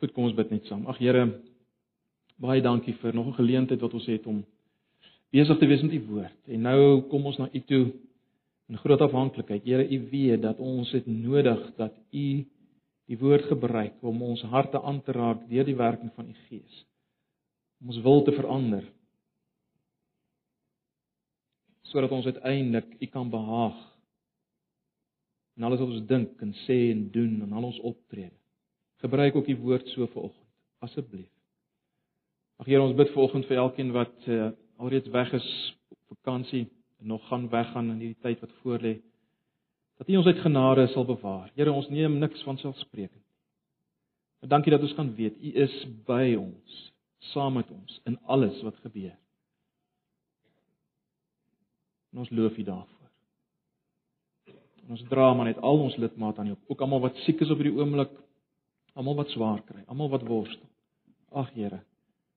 Goed, kom ons bid net saam. Ag Here, baie dankie vir nog 'n geleentheid wat ons het om besig te wees met u woord. En nou kom ons na u toe in groot afhanklikheid. Here, u weet dat ons dit nodig dat u die woord gebruik om ons harte aan te raak deur die werking van u Gees. Om ons wil te verander. Sodat ons uiteindelik u kan behaag. En alles wat ons dink en sê en doen en al ons optrede. Gebruik ook u woord so vanoggend, asseblief. Ag Here, ons bid vanoggend vir elkeen wat uh, alreeds weg is op vakansie en nog gaan weggaan in hierdie tyd wat voorlê. Dat U ons uit genade sal bewaar. Here, ons neem niks van selfspreekend. Maar dankie dat ons kan weet U is by ons, saam met ons in alles wat gebeur. En ons loof U daarvoor. En ons dra maar net al ons lidmate aan U, ook almal wat siek is op hierdie oomblik, almal wat swaar kry, almal wat worstel. Ag Here,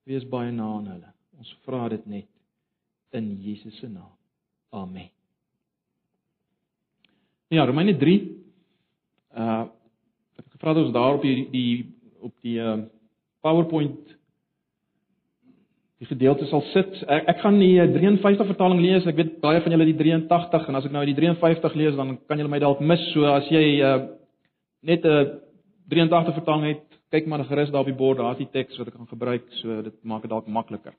wees baie na aan hulle. Ons vra dit net in Jesus se naam. Amen. Ja, Romeine 3. Uh ek het gevra dat ons daar op die die op die uh PowerPoint die gedeelte sal sit. Ek, ek gaan die 53 vertaling lees. Ek weet baie van julle die 83 en as ek nou die 53 lees dan kan julle my dalk mis. So as jy uh net 'n uh, 83 vertaling het, kyk maar gerus daar op die bord, daar's die teks wat ek kan gebruik, so dit maak dit dalk makliker.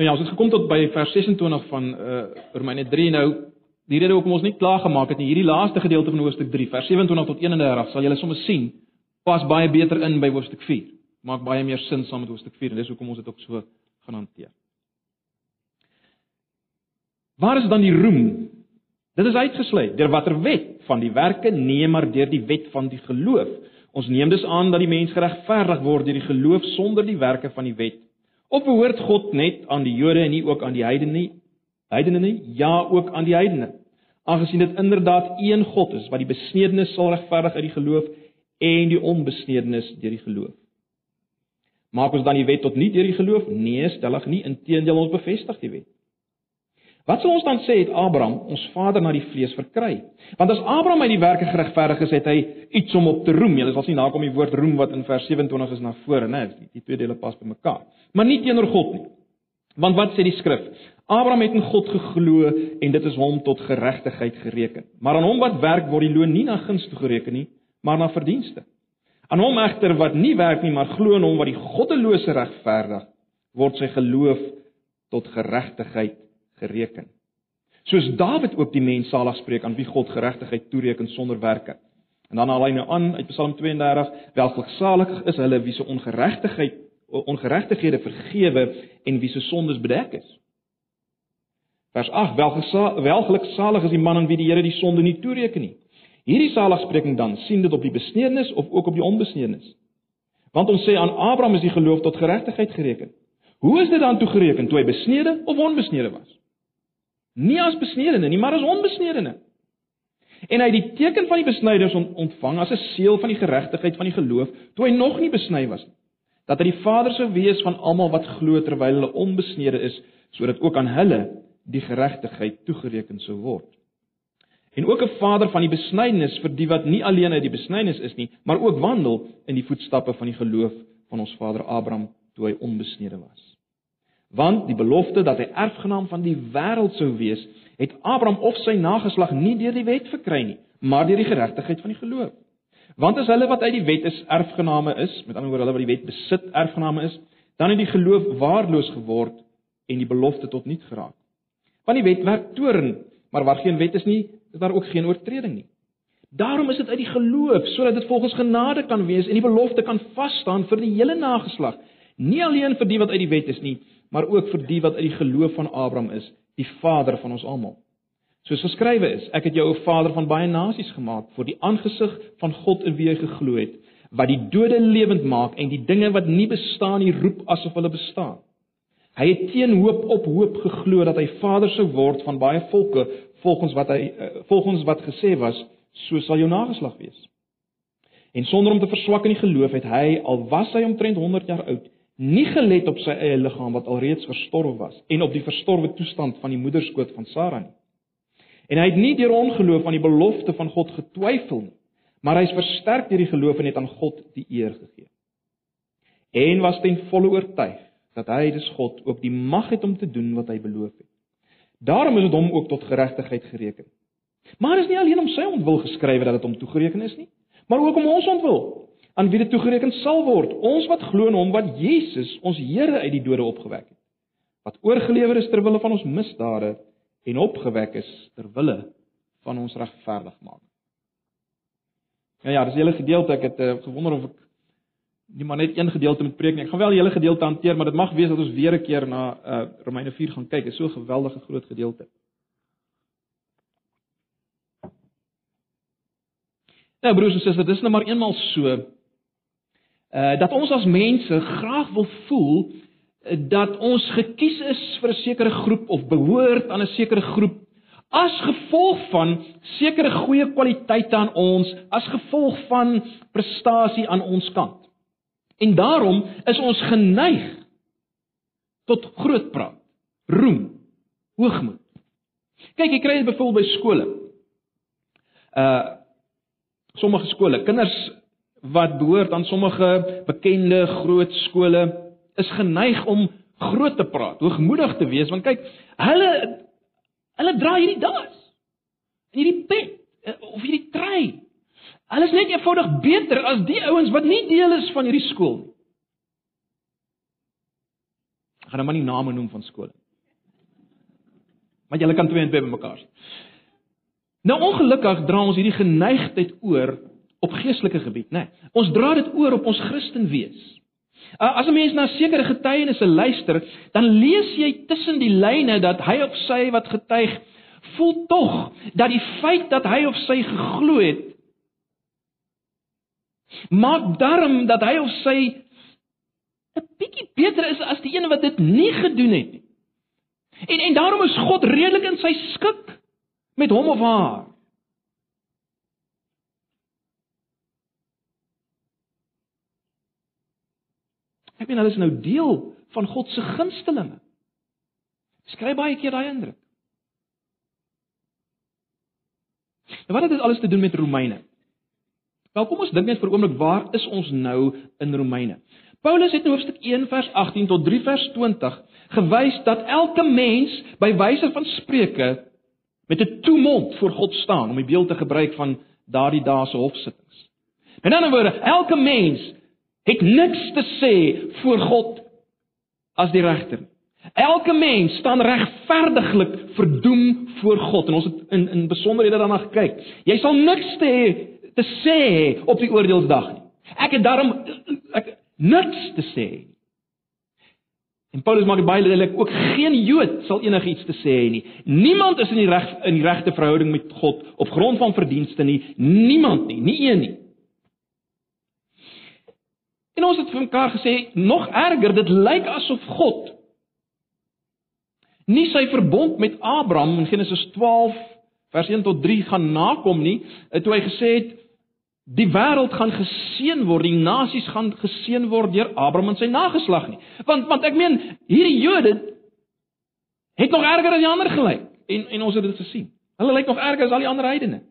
Nou ja, ons het gekom tot by vers 26 van uh Romeine 3 nou. Die rede hoekom ons nie klaar gemaak het nie, hierdie laaste gedeelte van hoofstuk 3, vers 27 tot 31, sal julle sommer sien, pas baie beter in by hoofstuk 4. Maak baie meer sin saam met hoofstuk 4 en dis hoekom ons dit ook so gaan hanteer. Waar is dan die roem Dit is uitgesluit deur watter wet van die werke nee maar deur die wet van die geloof. Ons neem dus aan dat die mens geregverdig word deur die geloof sonder die werke van die wet. Of behoort God net aan die Jode en nie ook aan die heidene nie? Heidene nie? Ja, ook aan die heidene. Aangesien dit inderdaad een God is wat die besnedenis sal regverdig uit die geloof en die onbesnedenis deur die geloof. Maak ons dan die wet tot nie deur die geloof? Nee, stellig nie. Inteendeel ons bevestig die wet. Wat sal ons dan sê het Abraham ons vader na die vlees verkry? Want as Abraham uit die werke geregverdig is, het hy iets om op te roem. Jy sal sien daar kom die woord roem wat in vers 27 is na vore, né? Die twee dele pas by mekaar. Maar nie teenoor God nie. Want wat sê die skrif? Abraham het in God geglo en dit is hom tot geregtigheid gereken. Maar aan hom wat werk word die loon nie na guns toe gereken nie, maar na verdienste. Aan hom egter wat nie werk nie, maar glo in hom wat die goddelose regverdig, word sy geloof tot geregtigheid gereken. Soos Dawid ook die mens salig spreek aan wie God geregtigheid toereken sonder werke. En dan haal hy nou aan uit Psalm 32, welgeluksalig is hulle wie se ongeregtigheid ongeregtighede vergewe en wie se sondes bedek is. Vers 8, welgeluksalig is die man aan wie die Here die sonde nie toereken nie. Hierdie saligspreking dan sien dit op die besnedenis of ook op die onbesnedenis. Want ons sê aan Abraham is die geloof tot geregtigheid gereken. Hoe is dit dan toegereken toe hy besnede of onbesnede was? Nie as besnedene nie, maar as onbesnedene. En hy het die teken van die besnyders ontvang as 'n seël van die geregtigheid van die geloof toe hy nog nie besny was nie. Dat hy die vader sou wees van almal wat glo terwyl hulle onbesnede is, sodat ook aan hulle die geregtigheid toegereken sou word. En ook 'n vader van die besnydenis vir die wat nie alleen uit die besnydenis is nie, maar ook wandel in die voetstappe van die geloof van ons vader Abraham toe hy onbesnede was. Want die belofte dat hy erfgenaam van die wêreld sou wees, het Abraham of sy nageslag nie deur die wet verkry nie, maar deur die geregtigheid van die geloof. Want as hulle wat uit die wet is erfgename is, met ander woorde hulle wat die wet besit erfgename is, dan het die geloof waardeloos geword en die belofte tot niet geraak. Want die wet werk toorn, maar waar geen wet is nie, is daar ook geen oortreding nie. Daarom is dit uit die geloof sodat dit volgens genade kan wees en die belofte kan vas staan vir die hele nageslag, nie alleen vir die wat uit die wet is nie, maar ook vir die wat uit die geloof van Abraham is, die vader van ons almal. Soos geskrywe is, ek het jou 'n vader van baie nasies gemaak vir die aangesig van God in wie jy geglo het, wat die dode lewend maak en die dinge wat nie bestaan nie roep asof hulle bestaan. Hy het teen hoop op hoop geglo dat hy vader sou word van baie volke volgens wat hy eh, volgens wat gesê was, so sal jou nageslag wees. En sonder om te verswak in die geloof het hy al was hy omtrent 100 jaar oud, nie gelet op sy eie liggaam wat alreeds verstorwe was en op die verstorwe toestand van die moederskoot van Sara nie. En hy het nie deur ongeloof aan die belofte van God getwyfel nie, maar hy is versterk deur die geloof en het aan God die eer gegee. En was ten volle oortuig dat hy dis God ook die mag het om te doen wat hy beloof het. Daarom is dit hom ook tot geregtigheid gereken. Maar is nie alleen om sy ontwil geskrywe dat dit hom toegereken is nie, maar ook om ons ontwil aan wie dit toegereken sal word, ons wat glo in hom wat Jesus, ons Here uit die dode opgewek het. Wat oorgelewer is ter wille van ons misdade en opgewek is ter wille van ons regverdigmaking. Ja ja, dis 'n hele gedeelte ek het uh, gewonder of ek nie maar net een gedeelte moet preek nie. Ek gaan wel die hele gedeelte hanteer, maar dit mag wees dat ons weer 'n keer na uh, Romeine 4 gaan kyk. Dit is so 'n geweldige groot gedeelte. Nou broers en susters, dit is nou maar eenmal so uh dat ons as mense graag wil voel uh, dat ons gekies is vir 'n sekere groep of behoort aan 'n sekere groep as gevolg van sekere goeie kwaliteite aan ons, as gevolg van prestasie aan ons kant. En daarom is ons geneig tot groot praat, roem, hoogmoed. Kyk, jy kry dit byvoorbeeld by skole. Uh sommige skole, kinders wat behoort aan sommige bekende groot skole is geneig om groot te praat, hoogmoedig te wees want kyk, hulle hulle dra hierdie das. Hierdie pet eh, of hierdie trui. Hulle is net eenvoudig beter as die ouens wat nie deel is van hierdie skool nie. Ek gaan nou maar nie name noem van skole. Maar julle kan twee en twee bymekaar sien. Nou ongelukkig dra ons hierdie geneigtheid oor op geestelike gebied, né? Nee, ons dra dit oor op ons Christen wees. As 'n mens na sekere getuienisse luister, dan lees jy tussen die lyne dat hy of sy wat getuig, voel tog dat die feit dat hy of sy geglo het maak darm dat hy of sy 'n bietjie beter is as die een wat dit nie gedoen het nie. En en daarom is God redelik in sy skik met hom of haar. Ek meen hulle is nou deel van God se gunstelinge. Skryf baie keer daai indruk. En wat het dit alles te doen met Romeine? Wel kom ons dink net vir 'n oomblik waar is ons nou in Romeine? Paulus het in hoofstuk 1 vers 18 tot 3 vers 20 gewys dat elke mens by wyse van spreuke met 'n toemond voor God staan om die beeld te gebruik van daardie dae se hofsittings. In ander woorde, elke mens het niks te sê voor God as die regter. Elke mens staan regverdiglik verdoem voor God en ons het in in besonderhede daarna gekyk. Jy sal niks te te sê op die oordeelsdag nie. Ek het daarom ek niks te sê. En Paulus maak dit baie duidelik ook geen Jood sal enigiets te sê nie. Niemand is in die reg in die regte verhouding met God op grond van verdienste nie. Niemand nie, nie een nie. En ons het vir mekaar gesê nog erger, dit lyk asof God nie sy verbond met Abraham in Genesis 12 vers 1 tot 3 gaan nakom nie, toe hy gesê het die wêreld gaan geseën word, die nasies gaan geseën word deur Abraham en sy nageslag nie. Want want ek meen hierdie Jode het nog erger as die ander gelyk en en ons het dit gesien. Hulle lyk nog erger as al die ander heidene.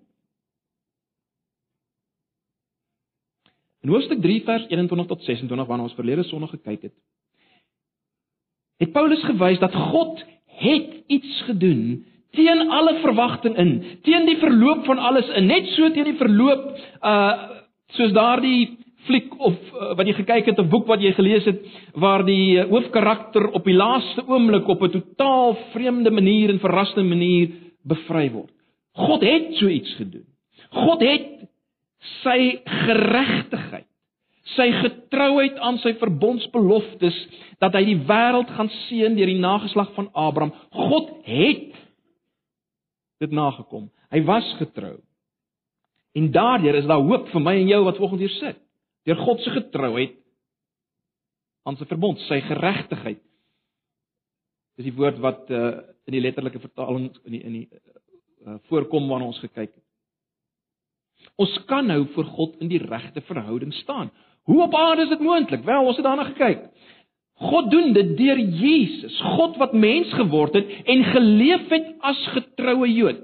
In Hoofstuk 3 vers 21 tot 26 waarna ons verlede Sondag gekyk het, het Paulus gewys dat God het iets gedoen teen alle verwagting in, teen die verloop van alles in, net so teen die verloop uh soos daardie fliek of uh, wat jy gekyk het 'n boek wat jy gelees het waar die uh, hoofkarakter op die laaste oomblik op 'n totaal vreemde manier en verrassende manier bevry word. God het so iets gedoen. God het sy geregtigheid, sy getrouheid aan sy verbondsbeloftes dat hy die wêreld gaan seën deur die nageslag van Abraham. God het dit nagekom. Hy was getrou. En daardeur is daar hoop vir my en jou wat volgens hier sit. Deur God se getrouheid aan sy verbond, sy geregtigheid. Dis die woord wat uh, in die letterlike vertaling in die in die uh, voorkom waarna ons gekyk het. Ons kan nou voor God in die regte verhouding staan. Hoe op aarde is dit moontlik? Wel, ons het daarna gekyk. God doen dit deur Jesus, God wat mens geword het en geleef het as getroue Jood.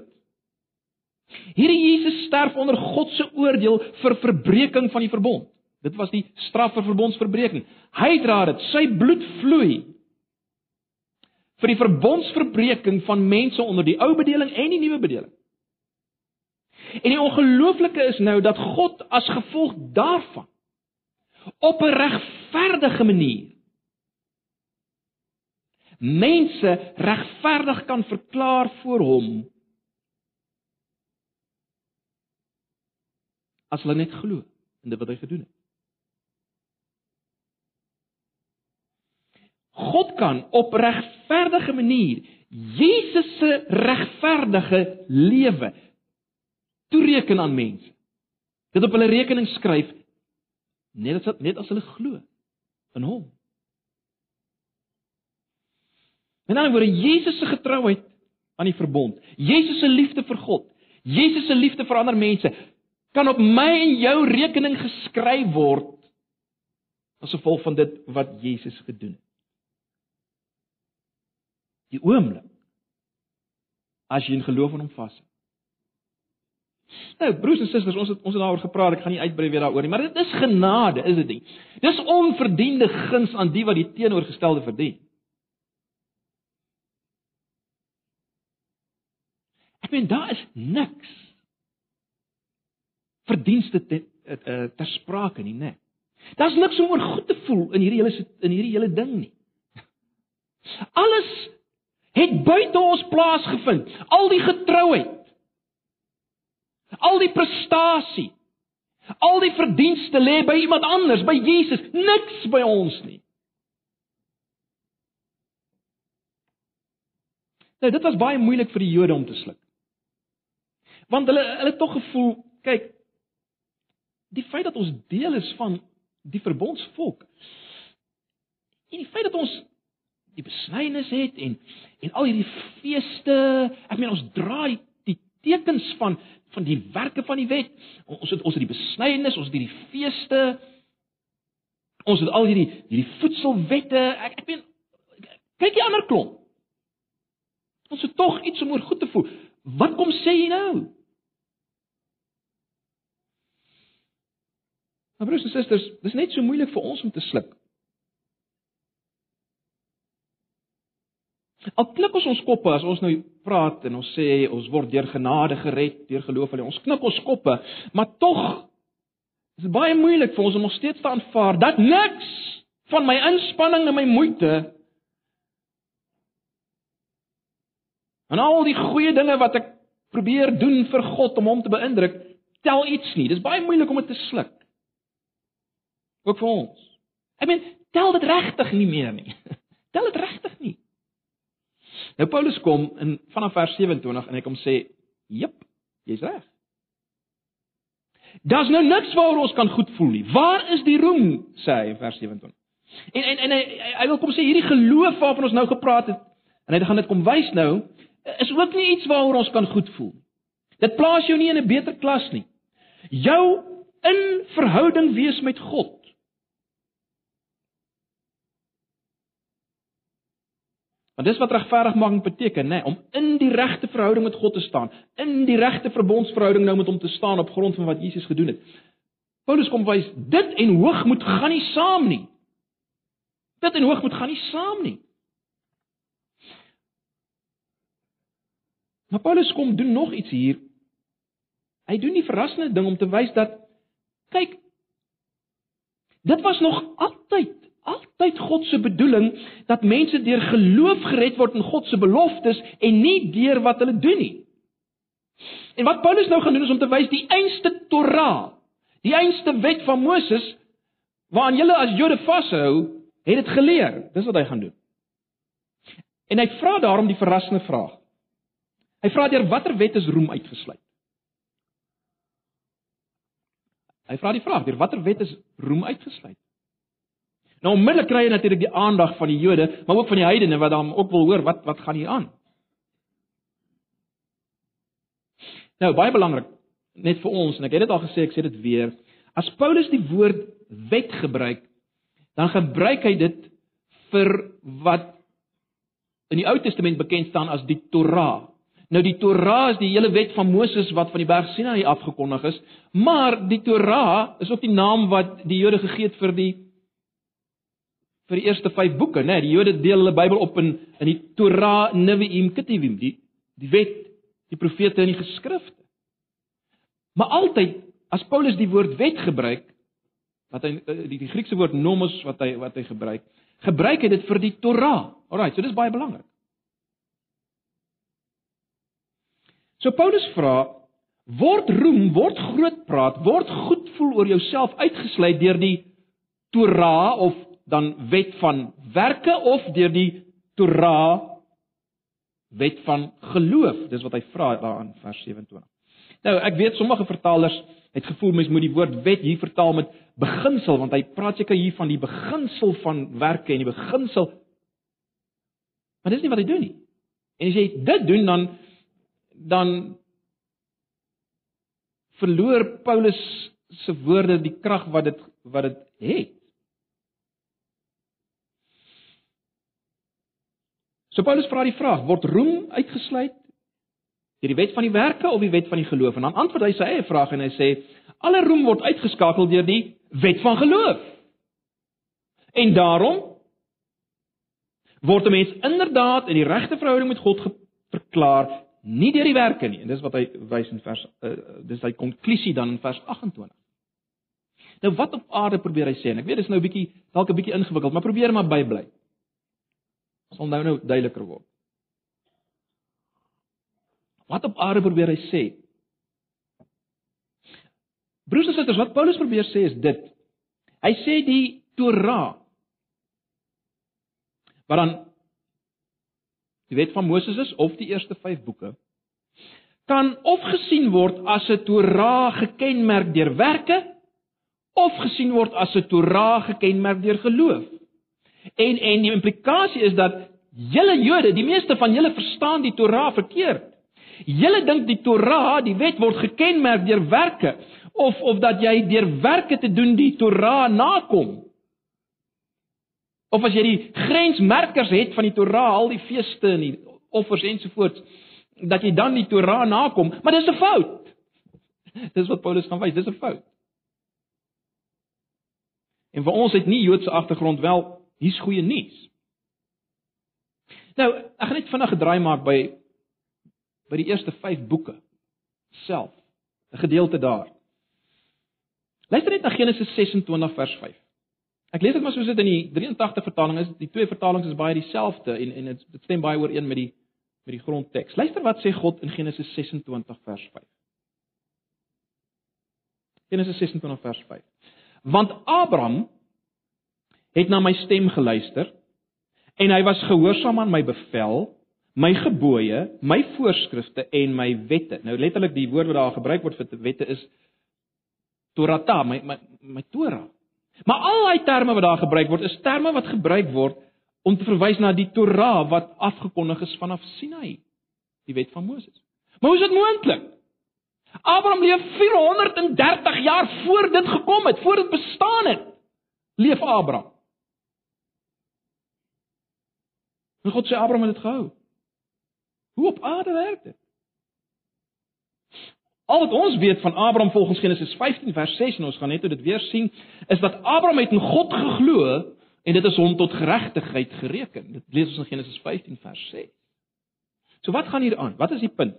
Hierdie Jesus sterf onder God se oordeel vir verbreeking van die verbond. Dit was die straf vir verbondsverbreeking. Hy dra dit, sy bloed vloei vir die verbondsverbreeking van mense onder die ou bedeling en die nuwe bedeling. En die ongelooflike is nou dat God as gevolg daarvan op 'n regverdige manier mense regverdig kan verklaar voor hom as hulle net glo in dit wat hy gedoen het. God kan op regverdige manier Jesus se regverdige lewe toereken aan mense. Dit op hulle rekening skryf net as net as hulle glo in hom. En dan word Jesus se getrouheid aan die verbond, Jesus se liefde vir God, Jesus se liefde vir ander mense kan op my en jou rekening geskryf word as gevolg van dit wat Jesus gedoen het. Die oomblik as jy in geloof in hom vashou. Nou, broers en susters, ons het ons het daaroor gepraat, ek gaan nie uitbrei weer daaroor nie, maar dit is genade, is dit nie? Dis onverdiende guns aan die wat die teenoorgestelde verdien. Ek meen daar is niks verdienste te, te, te, ter sprake nie, né? Daar's niks om oor goed te voel in hierdie hele in hierdie hele ding nie. Alles het buite ons plaasgevind. Al die getrouheid, Al die prestasie, al die verdienste lê by iemand anders, by Jesus, niks by ons nie. Nou dit was baie moeilik vir die Jode om te sluk. Want hulle hulle het tog gevoel, kyk, die feit dat ons deel is van die verbondsvolk en die feit dat ons die besnyning het en en al hierdie feeste, ek meen ons dra die, die tekens van van die werke van die wet. Ons het ons het die besnydenis, ons het die feeste. Ons het al hierdie hierdie voedselwette. Ek ek meen kyk die ander klomp. Ons het tog iets om oor goed te voel. Wat kom sê jy nou? Maar broers en susters, dis net so moeilik vir ons om te sluk. Al knik ons ons koppe as ons nou praat en ons sê ons word deur genade gered deur geloof alleen. Ons knik ons koppe, maar tog is dit baie moeilik vir ons om nog steeds te aanvaar dat niks van my inspanning en my moeite en al die goeie dinge wat ek probeer doen vir God om hom te beïndruk, tel iets nie. Dis baie moeilik om dit te sluk. Ook vir ons. Ek meen, tel dit regtig nie meer nie. Tel dit regtig nie. Nou Paulus kom in vanaf vers 27 en hy kom sê, "Jep, jy's reg." Daar's nou niks waaroor ons kan goed voel nie. Waar is die roem, sê hy in vers 27. En en en hy hy wil kom sê hierdie geloof waarvan ons nou gepraat het en hy gaan dit kom wys nou, is ook nie iets waaroor ons kan goed voel. Dit plaas jou nie in 'n beter klas nie. Jou in verhouding wees met God Want dis wat regverdigmaking beteken, nê, om in die regte verhouding met God te staan, in die regte verbondsverhouding nou met hom te staan op grond van wat Jesus gedoen het. Paulus kom wys dit en hoogmoed gaan nie saam nie. Dit en hoogmoed gaan nie saam nie. Maar Paulus kom doen nog iets hier. Hy doen die verrassende ding om te wys dat kyk dit was nog altyd altyd God se bedoeling dat mense deur geloof gered word in God se beloftes en nie deur wat hulle doen nie. En wat Paulus nou gaan doen is om te wys die einste Torah, die einste wet van Moses waaraan julle as Jode vashou, het dit geleer. Dis wat hy gaan doen. En hy vra daarom die verrassende vraag. Hy vra deur watter wet is roem uitgesluit? Hy vra die vraag, deur watter wet is roem uitgesluit? Nou onmiddellik kry jy natuurlik die aandag van die Jode, maar ook van die heidene wat dan ook wil hoor wat wat gaan hier aan. Nou baie belangrik net vir ons en ek het dit al gesê, ek sê dit weer. As Paulus die woord wet gebruik, dan gebruik hy dit vir wat in die Ou Testament bekend staan as die Torah. Nou die Torah is die hele wet van Moses wat van die berg Sinai afgekondig is, maar die Torah is ook die naam wat die Jode gegee het vir die vir die eerste 5 boeke, né? Nee, die Jode deel hulle Bybel op in in die Torah, Nevi'im, Ketuvim, die die wet, die profete en die geskrifte. Maar altyd as Paulus die woord wet gebruik, wat hy eh, die, die Griekse woord nomos wat hy wat hy gebruik, gebruik hy dit vir die Torah. Alraai, so dis baie belangrik. So Paulus vra, word roem, word groot praat, word goed voel oor jouself uitgesluit deur die Torah of dan wet van werke of deur die Torah wet van geloof. Dis wat hy vra daarin vers 27. Nou, ek weet sommige vertalers het gevoel mens moet die woord wet hier vertaal met beginsel want hy praat seker hier van die beginsel van werke en die beginsel Maar dis nie wat hy doen nie. En as jy dit doen dan dan verloor Paulus se woorde die krag wat dit wat dit het. So Paulus vra die vraag: word roem uitgesluit deur die wet van die werke of die wet van die geloof? En dan antwoord hy sy eie vraag en hy sê: alle roem word uitgeskakel deur die wet van geloof. En daarom word 'n mens inderdaad in die regte verhouding met God verklaar nie deur die werke nie. En dis wat hy wys in vers uh, dis sy konklusie dan in vers 28. Nou wat op aarde probeer hy sê? En ek weet dis nou 'n bietjie dalk 'n bietjie ingewikkeld, maar probeer maar bybly sal nou nou duideliker word. Wat op aarde probeer hy sê? Broers en susters, wat Paulus probeer sê is dit. Hy sê die Torah wat dan die wet van Moses is of die eerste 5 boeke kan of gesien word as 'n Torah gekenmerk deur werke of gesien word as 'n Torah gekenmerk deur geloof. En en die implikasie is dat julle Jode, die meeste van julle verstaan die Torah verkeerd. Julle dink die Torah, die wet word gekenmerk deur werke of of dat jy deur werke te doen die Torah nakom. Of as jy die grensmerkers het van die Torah, al die feeste en die offers ensovoorts, dat jy dan die Torah nakom, maar dis 'n fout. Dis wat Paulus gaan wys, dis 'n fout. En vir ons het nie Joodse agtergrond wel hier's goeie nuus. Nou, ek gaan net vinnig gedraai maak by by die eerste 5 boeke self, 'n gedeelte daar. Luister net na Genesis 26 vers 5. Ek lees dit maar soos dit in die 83 vertaling is. Die twee vertalings is baie dieselfde en en dit stem baie ooreen met die met die grondteks. Luister wat sê God in Genesis 26 vers 5. Genesis 26 vers 5. Want Abraham het na my stem geluister en hy was gehoorsaam aan my bevel, my gebooie, my voorskrifte en my wette. Nou letterlik die woord wat daar gebruik word vir wette is Torah, my my my Torah. Maar al daai terme wat daar gebruik word, is terme wat gebruik word om te verwys na die Torah wat afgekondig is vanaf Sinai, die wet van Moses. Maar hoe is dit moontlik? Abraham leef 430 jaar voor dit gekom het, voor dit bestaan het. Leef Abraham. En God sê Abraham het dit gehou. Hoe op aarde werk dit? Al wat ons weet van Abraham volgens Genesis 15 vers 6 en ons gaan net dit weer sien, is dat Abraham het in God geglo en dit is hom tot geregtigheid gereken. Dit lees ons in Genesis 15 vers 6. So wat gaan hier aan? Wat is die punt?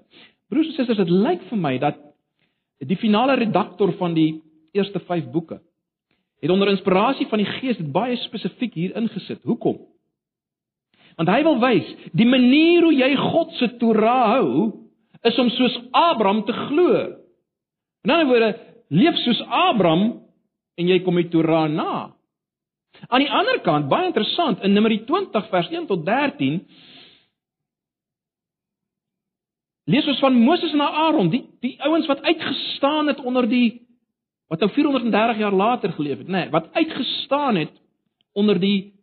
Broers en susters, dit lyk vir my dat die finale redaktor van die eerste 5 boeke het onder inspirasie van die Gees dit baie spesifiek hier ingesit. Hoekom? Want hy wil wys, die manier hoe jy God se Torah hou, is om soos Abraham te glo. In ander woorde, leef soos Abraham en jy kom die Torah na. Aan die ander kant, baie interessant, in Numeri 20 vers 1 tot 13 lees ons van Moses en Aaron, die die ouens wat uitgestaan het onder die wat nou 430 jaar later geleef het, nê, nee, wat uitgestaan het onder die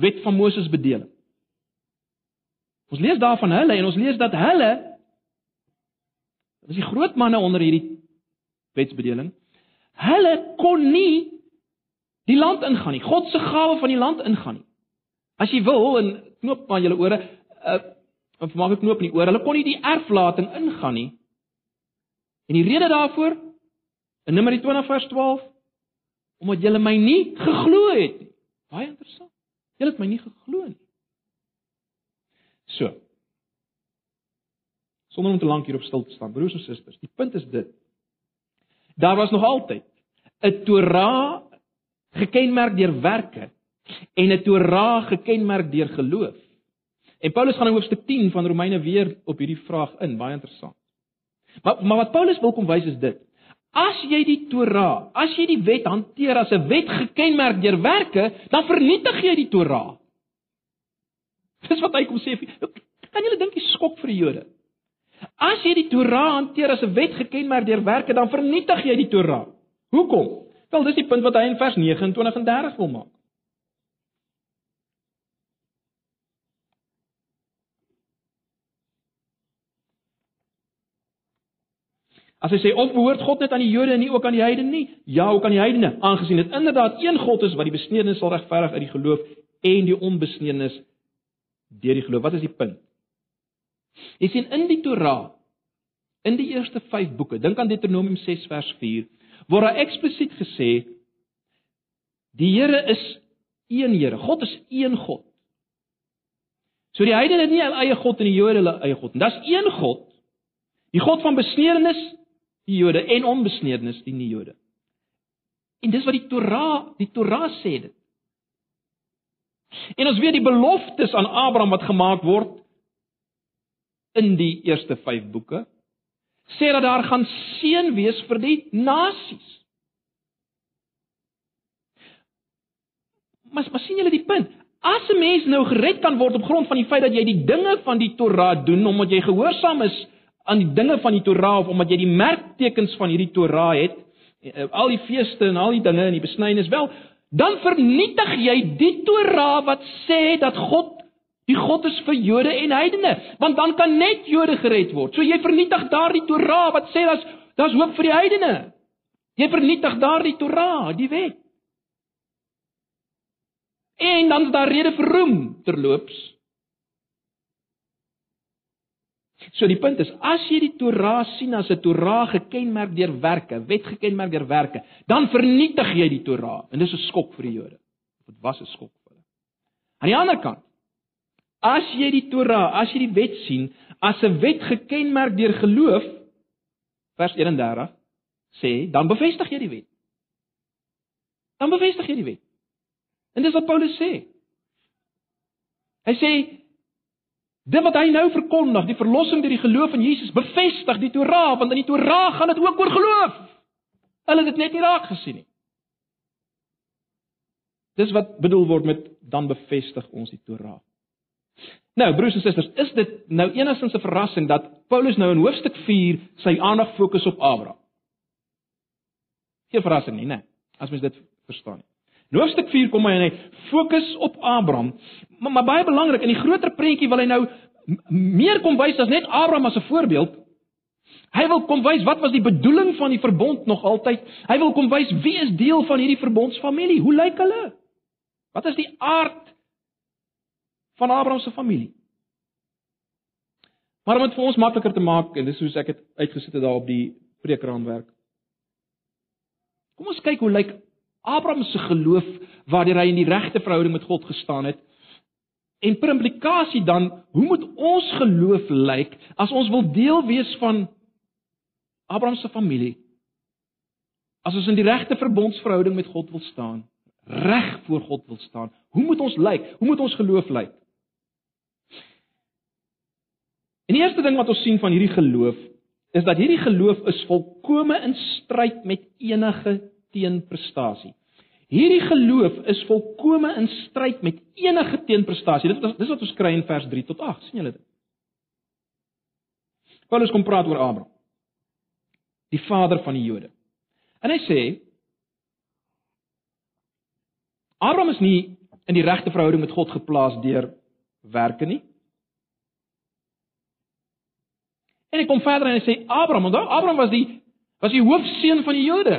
wet van Moses bedeling. Ons lees daarvan hulle en ons lees dat hulle was die groot manne onder hierdie wetsbedeling. Hulle kon nie die land ingaan nie. God se gawe van die land ingaan nie. As jy wil en knoop maar julle ore, uh, en maak ek knoop in die oor. Hulle kon nie die erflating ingaan nie. En die rede daarvoor in Numeri 20 vers 12 omdat julle my nie geglo het nie. Baie interessant. Julle het my nie geglo nie. So. Sonder om te lank hierop stil te staan, broers en susters, die punt is dit. Daar was nog altyd 'n Torah gekenmerk deur werke en 'n Torah gekenmerk deur geloof. En Paulus gaan in hoofstuk 10 van Romeine weer op hierdie vraag in, baie interessant. Maar maar wat Paulus wil kom wys is dit. As jy die Torah, as jy die wet hanteer as 'n wet gekenmerk deur werke, dan vernietig jy die Torah. Dis wat hy kom sê. Kan julle dink die skok vir die Jode? As jy die Torah hanteer as 'n wet gekenmerk deur werke, dan vernietig jy die Torah. Hoekom? Wel, dis die punt wat hy in vers 29 en 30 wil maak. As hy sê of behoort God net aan die Jode en nie ook aan die heidene nie? Ja, ook aan die heidene, aangesien dit inderdaad een God is wat die besnedenis sal regverdig uit die geloof en die onbesnedenis deur die geloof. Wat is die punt? Jy sien in die Torah, in die eerste 5 boeke, dink aan Deuteronomium 6 vers 4, word daar eksplisiet gesê die Here is een Here. God is een God. So die heidene het nie hulle eie God en die Jode hulle eie God. Dis een God. Die God van besnedenis die Jode en onbesnedenis die nie Jode. En dis wat die Torah, die Torah sê dit. En ons weet die beloftes aan Abraham wat gemaak word in die eerste 5 boeke sê dat daar gaan seën wees vir die nasies. Maar maar sien julle die punt? As 'n mens nou gered kan word op grond van die feit dat jy die dinge van die Torah doen omdat jy gehoorsaam is aan die dinge van die Torah of omdat jy die merktekens van hierdie Torah het, eh, al die feeste en al die dinge en die besnydenis wel, dan vernietig jy die Torah wat sê dat God die God is vir Jode en heidene, want dan kan net Jode gered word. So jy vernietig daardie Torah wat sê daar's daar's hoop vir die heidene. Jy vernietig daardie Torah, die wet. En dan's daar rede vir roem terloops So die punt is as jy die Torah sien as 'n Torah gekenmerk deur werke, wet gekenmerk deur werke, dan vernietig jy die Torah en dis 'n skok vir die Jode. Dit was 'n skok vir hulle. Aan die ander kant, as jy die Torah, as jy die wet sien as 'n wet gekenmerk deur geloof, vers 31 sê, dan bevestig jy die wet. Dan bevestig jy die wet. En dis wat Paulus sê. Hy sê Dit wat hy nou verkondig, die verlossing deur die geloof in Jesus, bevestig die Torah, want in die Torah gaan dit ook oor geloof. Hulle het dit net nie raak gesien nie. Dis wat bedoel word met dan bevestig ons die Torah. Nou, broers en susters, is dit nou enigstens 'n verrassing dat Paulus nou in hoofstuk 4 sy aandag fokus op Abraham? Geen verrassing nie, né? As mens dit verstaan nie. In hoofstuk 4 kom hy en hy fokus op Abraham, maar, maar baie belangrik in die groter prentjie wil hy nou meer kom wys as net Abraham as 'n voorbeeld. Hy wil kom wys wat was die bedoeling van die verbond nog altyd. Hy wil kom wys wie is deel van hierdie verbondsfamilie? Hoe lyk hulle? Wat is die aard van Abraham se familie? Maar om dit vir ons makliker te maak en dis hoe ek dit uitgesit het daar op die preekraamwerk. Kom ons kyk hoe lyk Abraham se geloof waardeur hy in die regte verhouding met God gestaan het. En per implikasie dan, hoe moet ons geloof lyk as ons wil deel wees van Abraham se familie? As ons in die regte verbondsverhouding met God wil staan, reg voor God wil staan, hoe moet ons lyk? Hoe moet ons geloof lyk? En die eerste ding wat ons sien van hierdie geloof is dat hierdie geloof is volkome in stryd met enige teenprestasie. Hierdie geloof is volkome in stryd met enige teenprestasie. Dit is dis wat ons kry in vers 3 tot 8. sien julle dit? Paulus kom praat oor Abraham. Die vader van die Jode. En hy sê Abraham is nie in die regte verhouding met God geplaas deur werke nie. En hy kom verder en hy sê Abraham, onthou Abraham was die was die hoofseun van die Jode.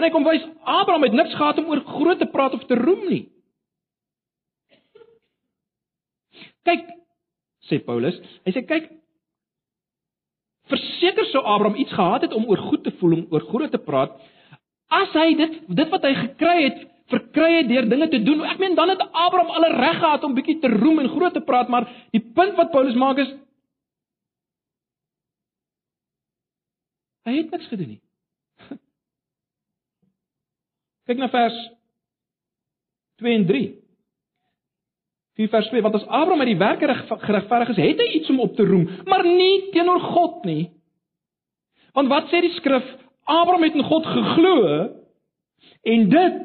En hy kom wys Abraham het niks gehad om oor groot te praat of te roem nie. Kyk, sê Paulus. Hy sê kyk verseker sou Abraham iets gehad het om oor goed te voel, om oor groot te praat, as hy dit dit wat hy gekry het verkry het deur dinge te doen. Ek meen dan het Abraham alle reg gehad om bietjie te roem en groot te praat, maar die punt wat Paulus maak is hy het niks gedoen nie. Kyk na vers 2 en 3. 4 vers 2 want as Abraham uit die werke geregverdig is, het hy iets om op te roem, maar nie teenoor God nie. Want wat sê die skrif? Abraham het in God geglo en dit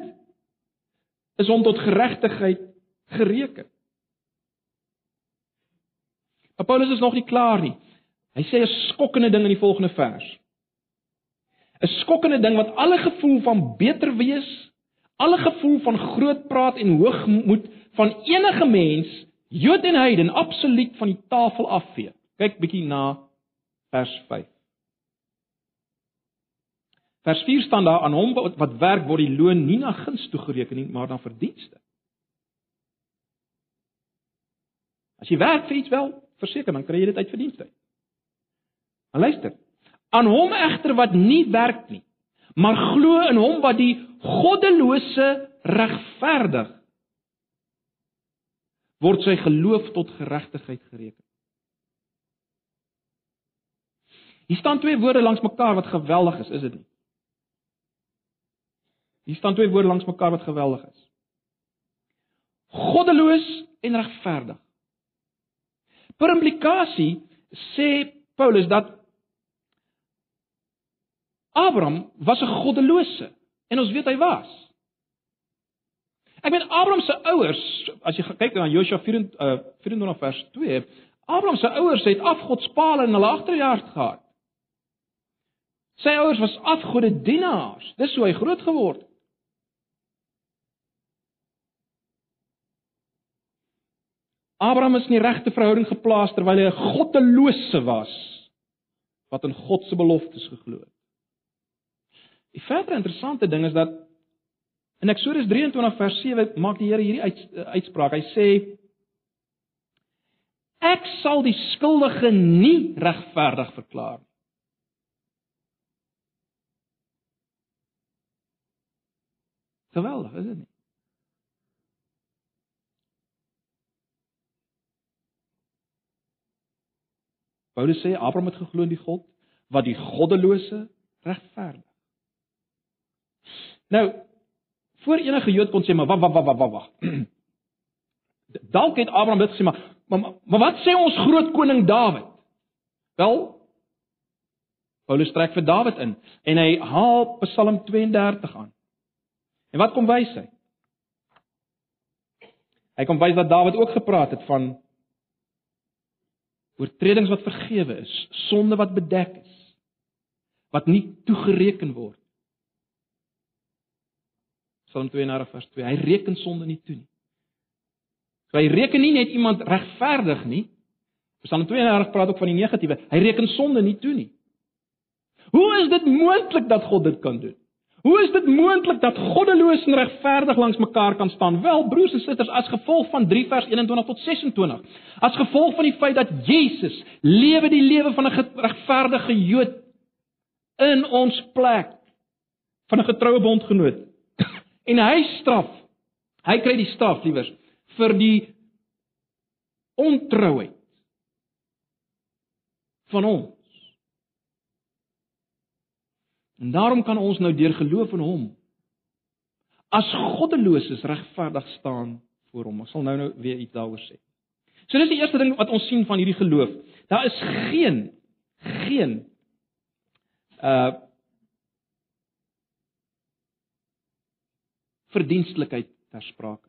is hom tot geregtigheid gereken. Maar Paulus is nog nie klaar nie. Hy sê 'n skokkende ding in die volgende vers. 'n Skokkende ding wat alle gevoel van beter wees, alle gevoel van groot praat en hoogmoed van enige mens, Jood en heiden, absoluut van die tafel afvee. Kyk bietjie na vers 5. Vers 4 staan daar aan hom wat werk word die loon nie na guns toegereken nie, maar na verdienste. As jy werk vir iets wel, verseker dan kry jy dit uit verdienste. Maar luister, aan hom egter wat nie werk nie, maar glo in hom wat die goddelose regverdig word sy geloof tot geregtigheid gereken. Hier staan twee woorde langs mekaar wat geweldig is, is dit nie? Hier staan twee woorde langs mekaar wat geweldig is. Goddeloos en regverdig. Per implikasie sê Paulus dat Abraham was 'n goddelose en ons weet hy was. Ek weet Abraham se ouers, as jy kyk na Josua 24 uh, 24 vers 2, Abraham se ouers het afgodspale in hulle agterjaard gehad. Sy ouers was afgode dienaars. Dis hoe hy groot geword het. Abraham is in die regte verhouding geplaas terwyl hy 'n goddelose was wat in God se beloftes geglo het. Die verdere interessante ding is dat in Eksodus 23 vers 7 maak die Here hierdie uit, uitspraak. Hy sê ek sal die skuldige nie regverdig verklaar nie. Geweldig, is dit nie? Paulus sê Abraham het geglo in die God wat die goddelose regverdig. Nou, voor enige Jood kon sê maar wag wag wag wag wag. Dalk het Abraham dit gesê maar maar, maar wat sê ons groot koning Dawid? Wel Paulus trek vir Dawid in en hy haal Psalm 32 aan. En wat kom wys hy? Hy kom wys dat Dawid ook gepraat het van oortredings wat vergewe is, sonde wat bedek is, wat nie toegereken word. Psalm 32 vers 2. Hy reken sonde nie toe nie. So hy reken nie net iemand regverdig nie. Psalm 32 praat ook van die negatiewe. Hy reken sonde nie toe nie. Hoe is dit moontlik dat God dit kan doen? Hoe is dit moontlik dat goddeloos en regverdig langs mekaar kan staan? Wel, broers en susters, as gevolg van 3 vers 21 tot 26. As gevolg van die feit dat Jesus lewe die lewe van 'n regverdige Jood in ons plek van 'n getroue bondgenoot. En hy straf. Hy kry die straf, liewers, vir die ontrouheid van ons. En daarom kan ons nou deur geloof in hom as goddeloses regverdig staan voor hom. Ek sal nou nou weer iets daaroor sê. So dis die eerste ding wat ons sien van hierdie geloof. Daar is geen geen uh verdienstelikheid ter sprake.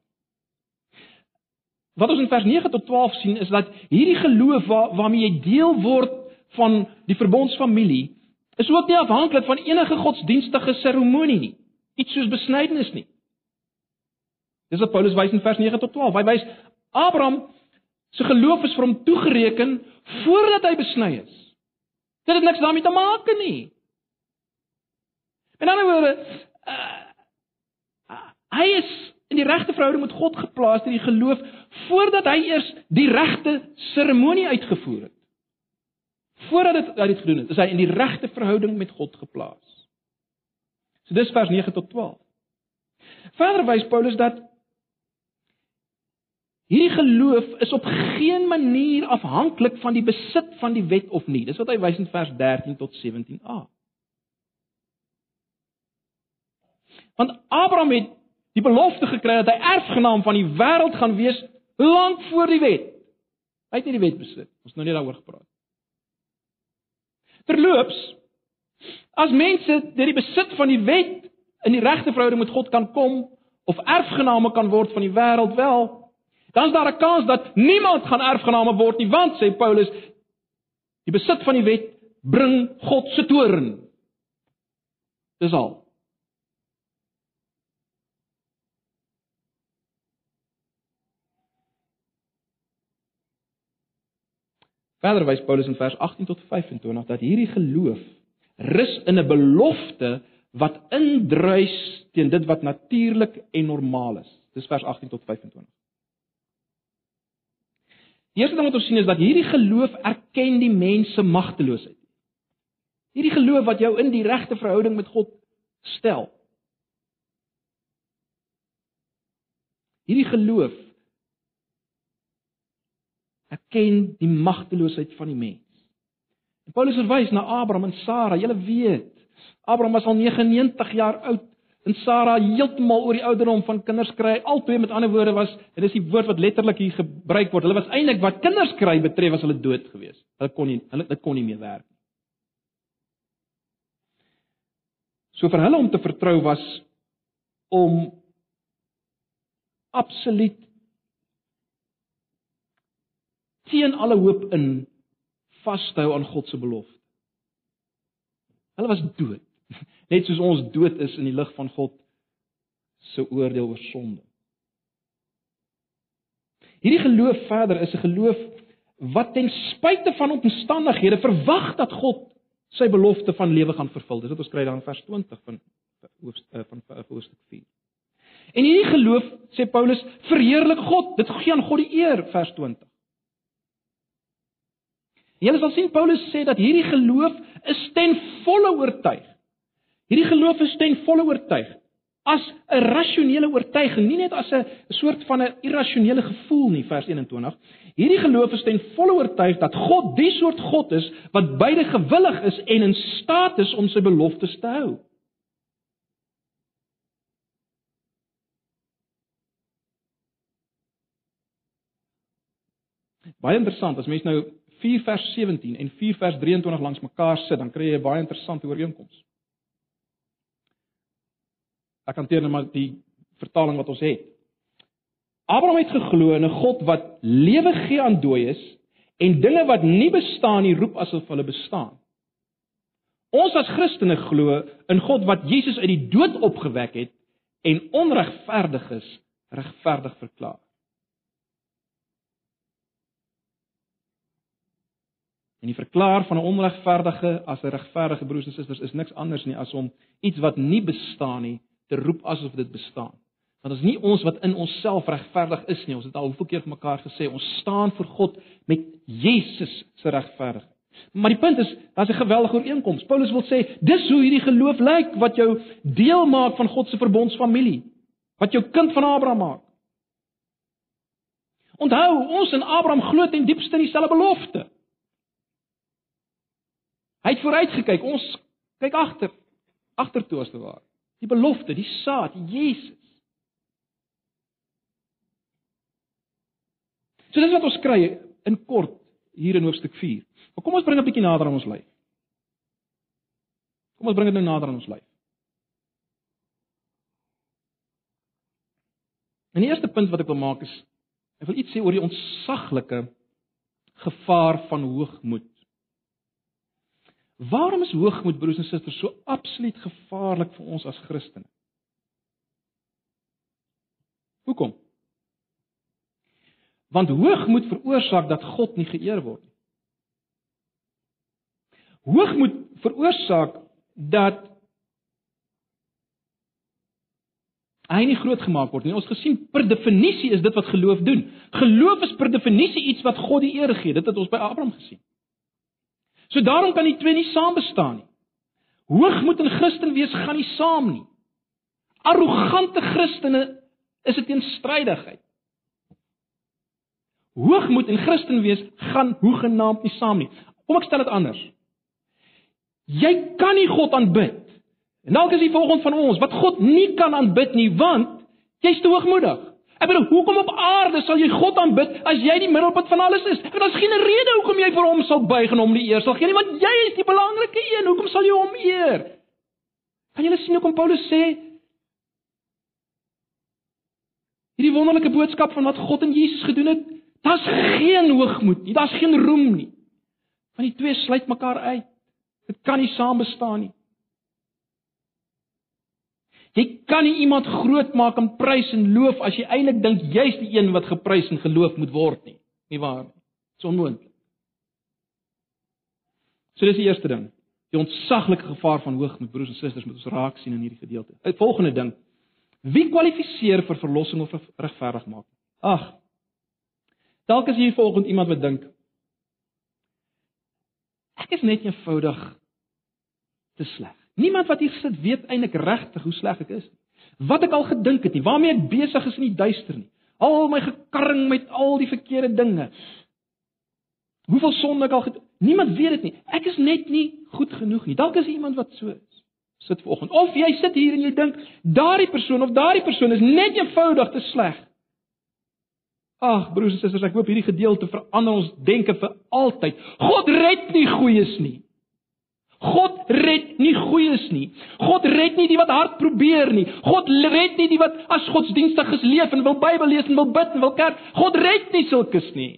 Wat ons in vers 9 tot 12 sien is dat hierdie geloof waar, waarmee jy deel word van die verbondsfamilie is ook nie afhanklik van enige godsdienstige seremonie nie. Iets soos besnydenis nie. Dis wat Paulus wys in vers 9 tot 12. Hy wys Abraham se geloof is vir hom toegereken voordat hy besny is. Dit het niks daarmee te maak nie. In ander woorde, uh, hy is in die regte verhouding met God geplaas deur die geloof voordat hy eers die regte seremonie uitgevoer het. Voordat dit uit dit gedoen het, is hy in die regte verhouding met God geplaas. So dis vers 9 tot 12. Verder wys Paulus dat hierdie geloof is op geen manier afhanklik van die besit van die wet of nie. Dis wat hy wys in vers 13 tot 17a. Want Abraham het die belofte gekry dat hy erfgenaam van die wêreld gaan wees lank voor die wet. Hy het nie die wet besit. Ons nou net daaroor gepraat. Terloops, as mense deur die besit van die wet in die regte verhouding met God kan kom of erfgename kan word van die wêreld wel, dan is daar 'n kans dat niemand gaan erfgename word nie, want sê Paulus, die besit van die wet bring God se toorn. Dis al. Verder wys Paulus in vers 18 tot 25 dat hierdie geloof rus in 'n belofte wat indruis teen dit wat natuurlik en normaal is. Dis vers 18 tot 25. Die eerste ding wat ons sien is dat hierdie geloof erken die mens se magteloosheid. Hierdie geloof wat jou in die regte verhouding met God stel. Hierdie geloof erken die magteloosheid van die mens. En Paulus verwys na Abraham en Sara. Julle weet, Abraham was al 99 jaar oud en Sara heeltemal oor die ouderdom van kinders kry. Albei met ander woorde was, en dis die woord wat letterlik hier gebruik word. Hulle was eintlik wat kinders kry betref was hulle dood geweest. Hulle kon nie hulle dit kon nie meer werk nie. So vir hulle om te vertrou was om absoluut teen alle hoop in vashou aan God se belofte. Hulle was dood. Net soos ons dood is in die lig van God se oordeel oor sonde. Hierdie geloof verder is 'n geloof wat ten spyte van omstandighede verwag dat God sy belofte van lewe gaan vervul. Dis wat ons kry dan in vers 20 van hoofstuk van hoofstuk 4. En hierdie geloof, sê Paulus, verheerlik God. Dit gee aan God die eer, vers 20. Julle sal sien Paulus sê dat hierdie geloof is ten volle oortuig. Hierdie geloof is ten volle oortuig as 'n rasionele oortuiging, nie net as 'n soort van 'n irrasionele gevoel nie, vers 21. Hierdie geloof is ten volle oortuig dat God die soort God is wat beide gewillig is en in staat is om sy beloftes te hou. Baie interessant as mens nou 4 vers 17 en 4 vers 23 langs mekaar sit, dan kry jy 'n baie interessante ooreenkoms. Ek hanteer net maar die vertaling wat ons het. Abraham het geglo in 'n God wat lewe gee aan dooies en dinge wat nie bestaan nie roep asof hulle bestaan. Ons as Christene glo in God wat Jesus uit die dood opgewek het en onregverdiges regverdig verklaar. En die verklaar van 'n onregverdige as 'n regverdige broers en susters is niks anders nie as om iets wat nie bestaan nie te roep asof dit bestaan. Want dit is nie ons wat in onsself regverdig is nie. Ons het al hoeveel keer vir mekaar gesê ons staan voor God met Jesus se regverdigheid. Maar die punt is, daar's 'n geweldige ooreenkoms. Paulus wil sê, dis hoe hierdie geloof lyk wat jou deel maak van God se verbondsfamilie, wat jou kind van Abraham maak. Onthou, ons en Abraham glo ten diepste in dieselfde belofte. Hy het vooruit gekyk. Ons kyk agter. Agtertoe as te waar. Die belofte, die saad, Jesus. So dis wat ons kry in kort hier in hoofstuk 4. Maar kom ons bring 'n bietjie nader aan ons lyf. Kom ons bring dit nou nader aan ons lyf. En die eerste punt wat ek wil maak is ek wil iets sê oor die ontsaglike gevaar van hoogmoed. Waarom is hoogmoed broers en susters so absoluut gevaarlik vir ons as Christene? Hoekom? Want hoogmoed veroorsaak dat God nie geëer word nie. Hoogmoed veroorsaak dat Hy nie groot gemaak word nie. Ons gesien per definisie is dit wat geloof doen. Geloof is per definisie iets wat God die eer gee. Dit het ons by Abraham gesien. So daarom kan die twee nie saam bestaan nie. Hoogmoed en Christen wees gaan nie saam nie. Arrogante Christene is 'n teenstrydigheid. Hoogmoed en Christen wees gaan hoegenaamd nie saam nie. Kom ek stel dit anders. Jy kan nie God aanbid En dalk is die volgende van ons wat God nie kan aanbid nie want jy's te hoogmoedig. Ek bedoel, hoekom op aarde sal jy God aanbid as jy die middelpunt van alles is? En daar's geen rede hoekom jy vir hom sal buig en hom die eer sal gee nie, want jy is die belangrike een. Hoekom sal jy hom eer? Kan jy sien hoekom Paulus sê hierdie wonderlike boodskap van wat God en Jesus gedoen het, daar's geen hoogmoed nie, daar's geen roem nie. Want die twee sluit mekaar uit. Dit kan nie saam bestaan nie. Jy kan nie iemand groot maak en prys en loof as jy eintlik dink jy's die een wat geprys en geloof moet word nie. Nie waar nie. Dit is onmoontlik. So dis die eerste ding. Die ontsaglike gevaar van hoogmoed, broers en susters, moet ons raak sien in hierdie gedeelte. Die volgende ding. Wie kwalifiseer vir verlossing of regverdigmaking? Ag. Dalk is hier volgens iemand wat dink ek is net eenvoudig te sleg. Niemand wat hier sit weet eintlik regtig hoe sleg ek is nie. Wat ek al gedink het nie, waarmee ek besig is in die duister nie. Al my gekarring met al die verkeerde dinge. Hoeveel sonde ek al gedoen. Niemand weet dit nie. Ek is net nie goed genoeg nie. Dalk is iemand wat so is. Sit vanoggend. Of jy sit hier en jy dink daardie persoon of daardie persoon is net eenvoudig te sleg. Ag, broers en susters, ek hoop hierdie gedeelte verander ons denke vir altyd. God red nie goeies nie. God red nie goeies nie. God red nie die wat hard probeer nie. God red nie die wat as godsdienstig gesleef en wil Bybel lees en wil bid en wil kerk. God red nie sulkes nie.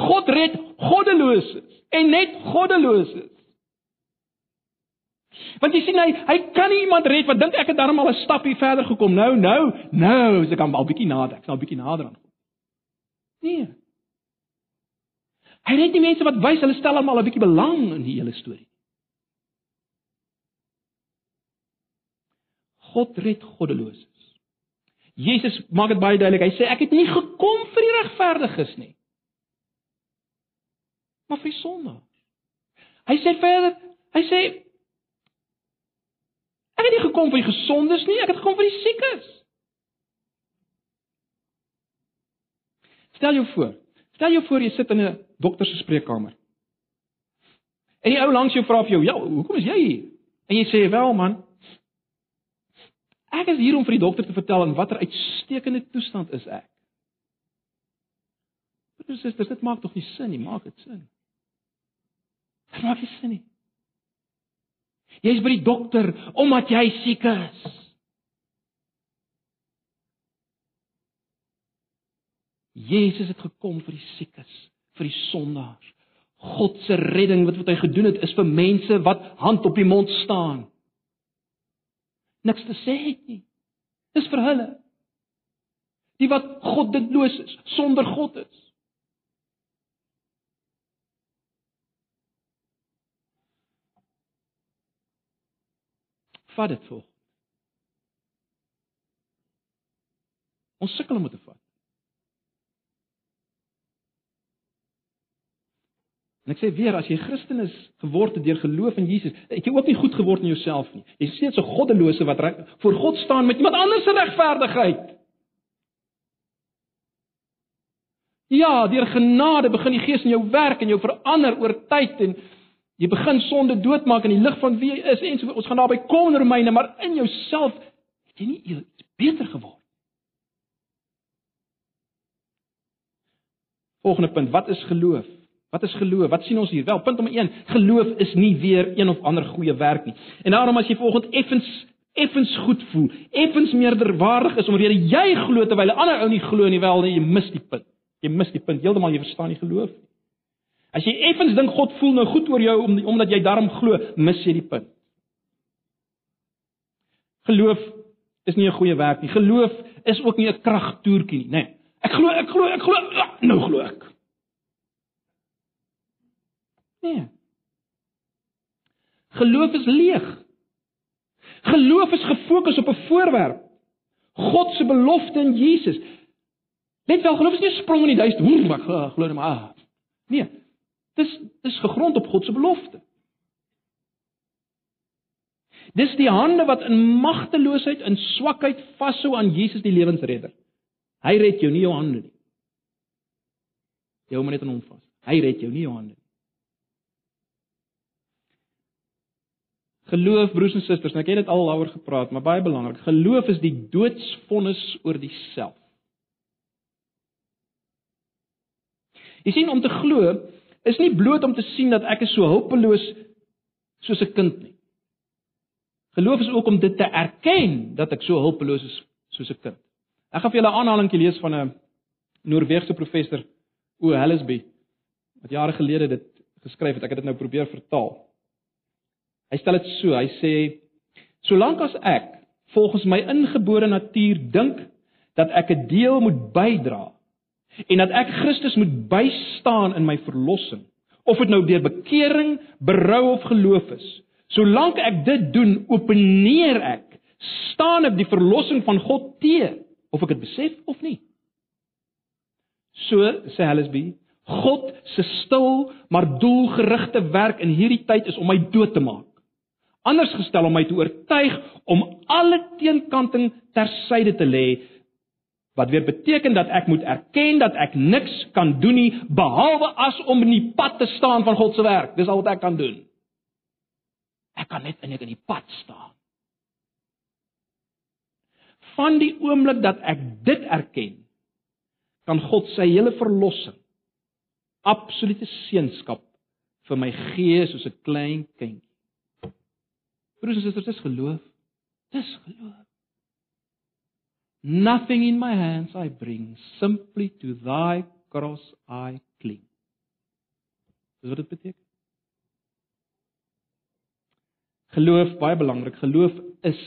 God red goddeloses en net goddeloses. Want jy sien hy hy kan nie iemand red wat dink ek het darm al 'n stapie verder gekom. Nou, nou, nou, as ek aan 'n bietjie nader, ek sal 'n bietjie nader aan. Nee. Hy red die mense wat wys hulle stel almal 'n bietjie belang in die hele storie. God red goddeloses. Jesus maak dit baie duidelik. Hy sê ek het nie gekom vir die regverdiges nie. Maar vir die sondaars. Hy sê verder, hy sê ek het nie gekom vir die gesondes nie, ek het gekom vir die siekes. Stel jou voor. Stel jou voor jy sit in 'n dokter se spreekkamer. En die ou langs jou vra vir jou, "Ja, hoekom is jy hier?" En jy sê, "Wel man, ek is hier om vir die dokter te vertel in watter uitstekende toestand is ek." Broers en susters, dit maak tog nie sin nie, maak dit sin? Dit maak nie sin nie. Jy is by die dokter omdat jy siek is. Jesus het gekom vir die siekes vir die sondaars. God se redding wat wat hy gedoen het is vir mense wat hand op die mond staan. Niks te sê het nie. Dis vir hulle. Die wat goddeloos is, sonder God is. Vat dit voor. Ons sukkel om dit te vat. En ek sê weer as jy Christen is geword deur geloof in Jesus, het jy ook nie goed geword in jouself nie. Jy is steeds 'n goddelose wat voor God staan met iemand anders se regverdigheid. Ja, deur genade begin die Gees in jou werk en jou verander oor tyd en jy begin sonde doodmaak in die lig van wie jy is en so ons gaan daarby kom in Romeine, maar in jouself het jy nie iets beter geword. Volgende punt, wat is geloof? Wat is geloof? Wat sien ons hier? Wel, punt nommer 1, geloof is nie weer een of ander goeie werk nie. En daarom as jy volgens effens effens goed voel, effens meerderwaardig is omdat jy glo terwyl 'n ander ou nie glo nie, wel jy mis die punt. Jy mis die punt heeltemal, jy verstaan nie geloof nie. As jy effens dink God voel nou goed oor jou om, omdat jy daarom glo, mis jy die punt. Geloof is nie 'n goeie werk nie. Geloof is ook nie 'n kragtoertjie nie, nê. Nee. Ek glo, ek glo, ek glo, nou glo ek. Nee. Geloof is leeg. Geloof is gefokus op 'n voorwerp. God se belofte in Jesus. Net wel geloof is nie 'n sprong in die duister, hoe maar glo net maar. Ah. Nee. Dis dis gegrond op God se belofte. Dis die hande wat in magteloosheid en swakheid vashou aan Jesus die lewensredder. Hy red jou nie jou hande nie. Jy hou maar net aan hom vas. Hy red jou nie jou hande nie. Geloof broers en susters, nou ek het dit al daaroor gepraat, maar baie belangrik. Geloof is die doodsvonnis oor die self. Jy sien om te glo is nie bloot om te sien dat ek is so hulpeloos soos 'n kind nie. Geloof is ook om dit te erken dat ek so hulpeloos is soos 'n kind. Ek gaan vir julle 'n aanhaling lees van 'n Noorse professor O. Hallesby wat jare gelede dit geskryf het. Ek het dit nou probeer vertaal. Hy stel dit so, hy sê solank as ek volgens my ingebore natuur dink dat ek 'n deel moet bydra en dat ek Christus moet bystaan in my verlossing, of dit nou deur bekering, berou of geloof is, solank ek dit doen, openeer ek staan ek die verlossing van God teë, of ek dit besef of nie. So sê Hallesby, God se stil maar doelgerigte werk in hierdie tyd is om my dood te maak anders gestel om my te oortuig om alle teenkanting tersyde te lê wat weer beteken dat ek moet erken dat ek niks kan doen nie behalwe as om in die pad te staan van God se werk. Dis al wat ek kan doen. Ek kan net in die pad staan. Van die oomblik dat ek dit erken, kan God sy hele verlossing absolute seënskap vir my gee soos 'n klein kindjie. Broers en susters, dis geloof. Dis geloof. Nothing in my hands I bring, simply to thy cross I cling. Dis wat dit beteken. Geloof baie belangrik. Geloof is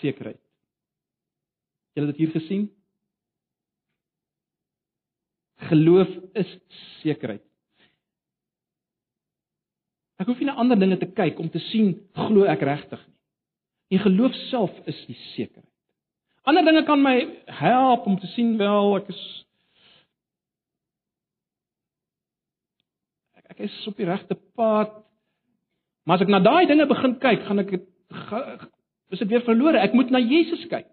sekerheid. Julle het dit hier gesien? Geloof is sekerheid. Ek hoef nie na ander dinge te kyk om te sien glo ek regtig nie. Die geloof self is die sekerheid. Ander dinge kan my help om te sien wel ek is ek is op die regte pad. Maar as ek na daai dinge begin kyk, gaan ek is dit weer verlore. Ek moet na Jesus kyk.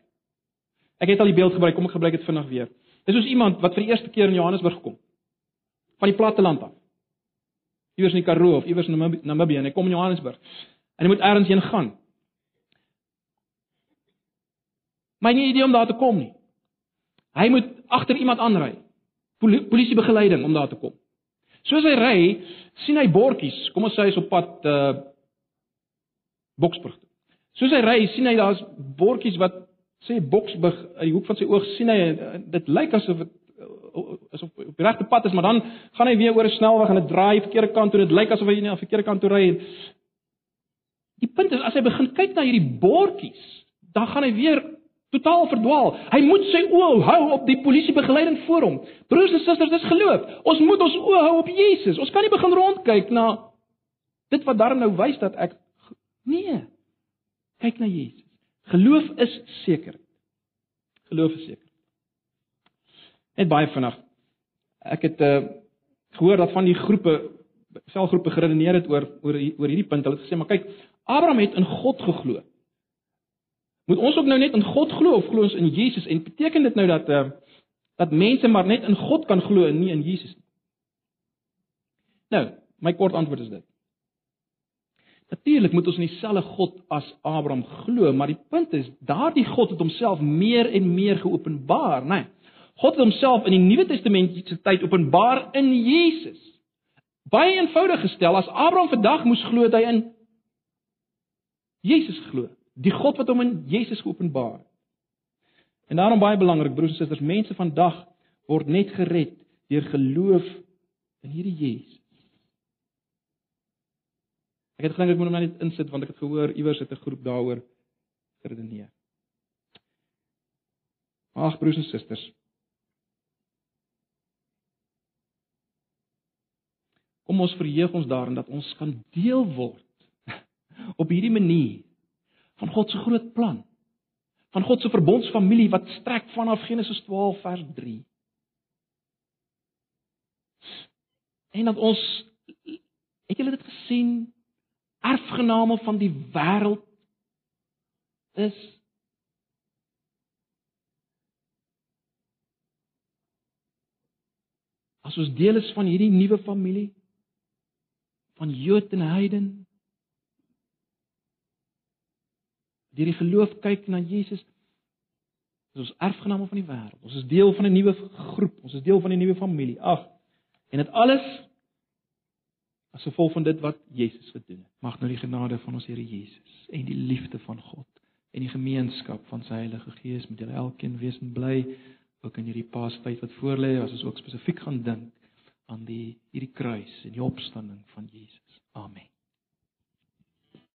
Ek het al die beeld gebruik, kom ek gebruik dit vinnig weer. Dis soos iemand wat vir die eerste keer in Johannesburg kom. Van die platte land af iewers in die Karoo of iewers in Namibië en hy kom in Johannesburg. En hy moet elders heen gaan. Maar nie idee om daar te kom nie. Hy moet agter iemand aanry. Polisie begeleiding om daar te kom. Soos hy ry, sien hy bordjies. Kom ons sê hy is op pad uh Boksburg. Soos hy ry, sien hy daar's bordjies wat sê Boksburg uit die hoek van sy oog sien hy dit lyk asof dit is op op die regte pad is, maar dan gaan hy weer oor 'n snelweg en dit draai verkeerde kant toe. Dit lyk asof hy nie aan die verkeerde kant toe ry nie. Die punt is as hy begin kyk na hierdie bordjies, dan gaan hy weer totaal verdwaal. Hy moet sy oë hou op die polisiebegeleiding voor hom. Broers en susters, dis geloof. Ons moet ons oë hou op Jesus. Ons kan nie begin rondkyk na dit wat daar nou wys dat ek nee. Kyk na Jesus. Geloof is seker. Geloof is seker. Net baie vinnig. Ek het uh gehoor dat van die groepe selgroepe geredeneer het oor oor oor hierdie punt. Hulle het gesê, maar kyk, Abraham het in God geglo. Moet ons ook nou net in God glo of glo ons in Jesus? En beteken dit nou dat uh dat mense maar net in God kan glo en nie in Jesus nie? Nou, my kort antwoord is dit. Natuurlik moet ons in dieselfde God as Abraham glo, maar die punt is, daardie God het homself meer en meer geopenbaar, né? Nee. God het homself in die Nuwe Testament se tyd openbaar in Jesus. Baie eenvoudig gestel, as Abraham vandag moes glo dat hy in Jesus glo, die God wat hom in Jesus geopenbaar het. En daarom baie belangrik, broers en susters, mense vandag word net gered deur geloof in hierdie Jesus. Ek het gedink ek moet hom net insit want ek het gehoor iewers het 'n groep daaroor geredeneer. Ag broers en susters, Kom ons verheug ons daarin dat ons kan deel word op hierdie manier van God se groot plan. Van God se verbondsfamilie wat strek vanaf Genesis 12 vers 3. En dat ons het julle dit gesien erfgename van die wêreld is as ons deel is van hierdie nuwe familie van Jood en heiden. Deur die geloof kyk na Jesus is ons erfgename van die wêreld. Ons is deel van 'n nuwe groep. Ons is deel van 'n nuwe familie. Ag en dit alles as gevolg van dit wat Jesus gedoen het. Mag nou die genade van ons Here Jesus en die liefde van God en die gemeenskap van sy Heilige Gees met julle elkeen wees en bly ook in hierdie Paastyd wat voorlê as ons ook spesifiek gaan dink aan die hierdie kruis en die opstanding van Jesus. Amen.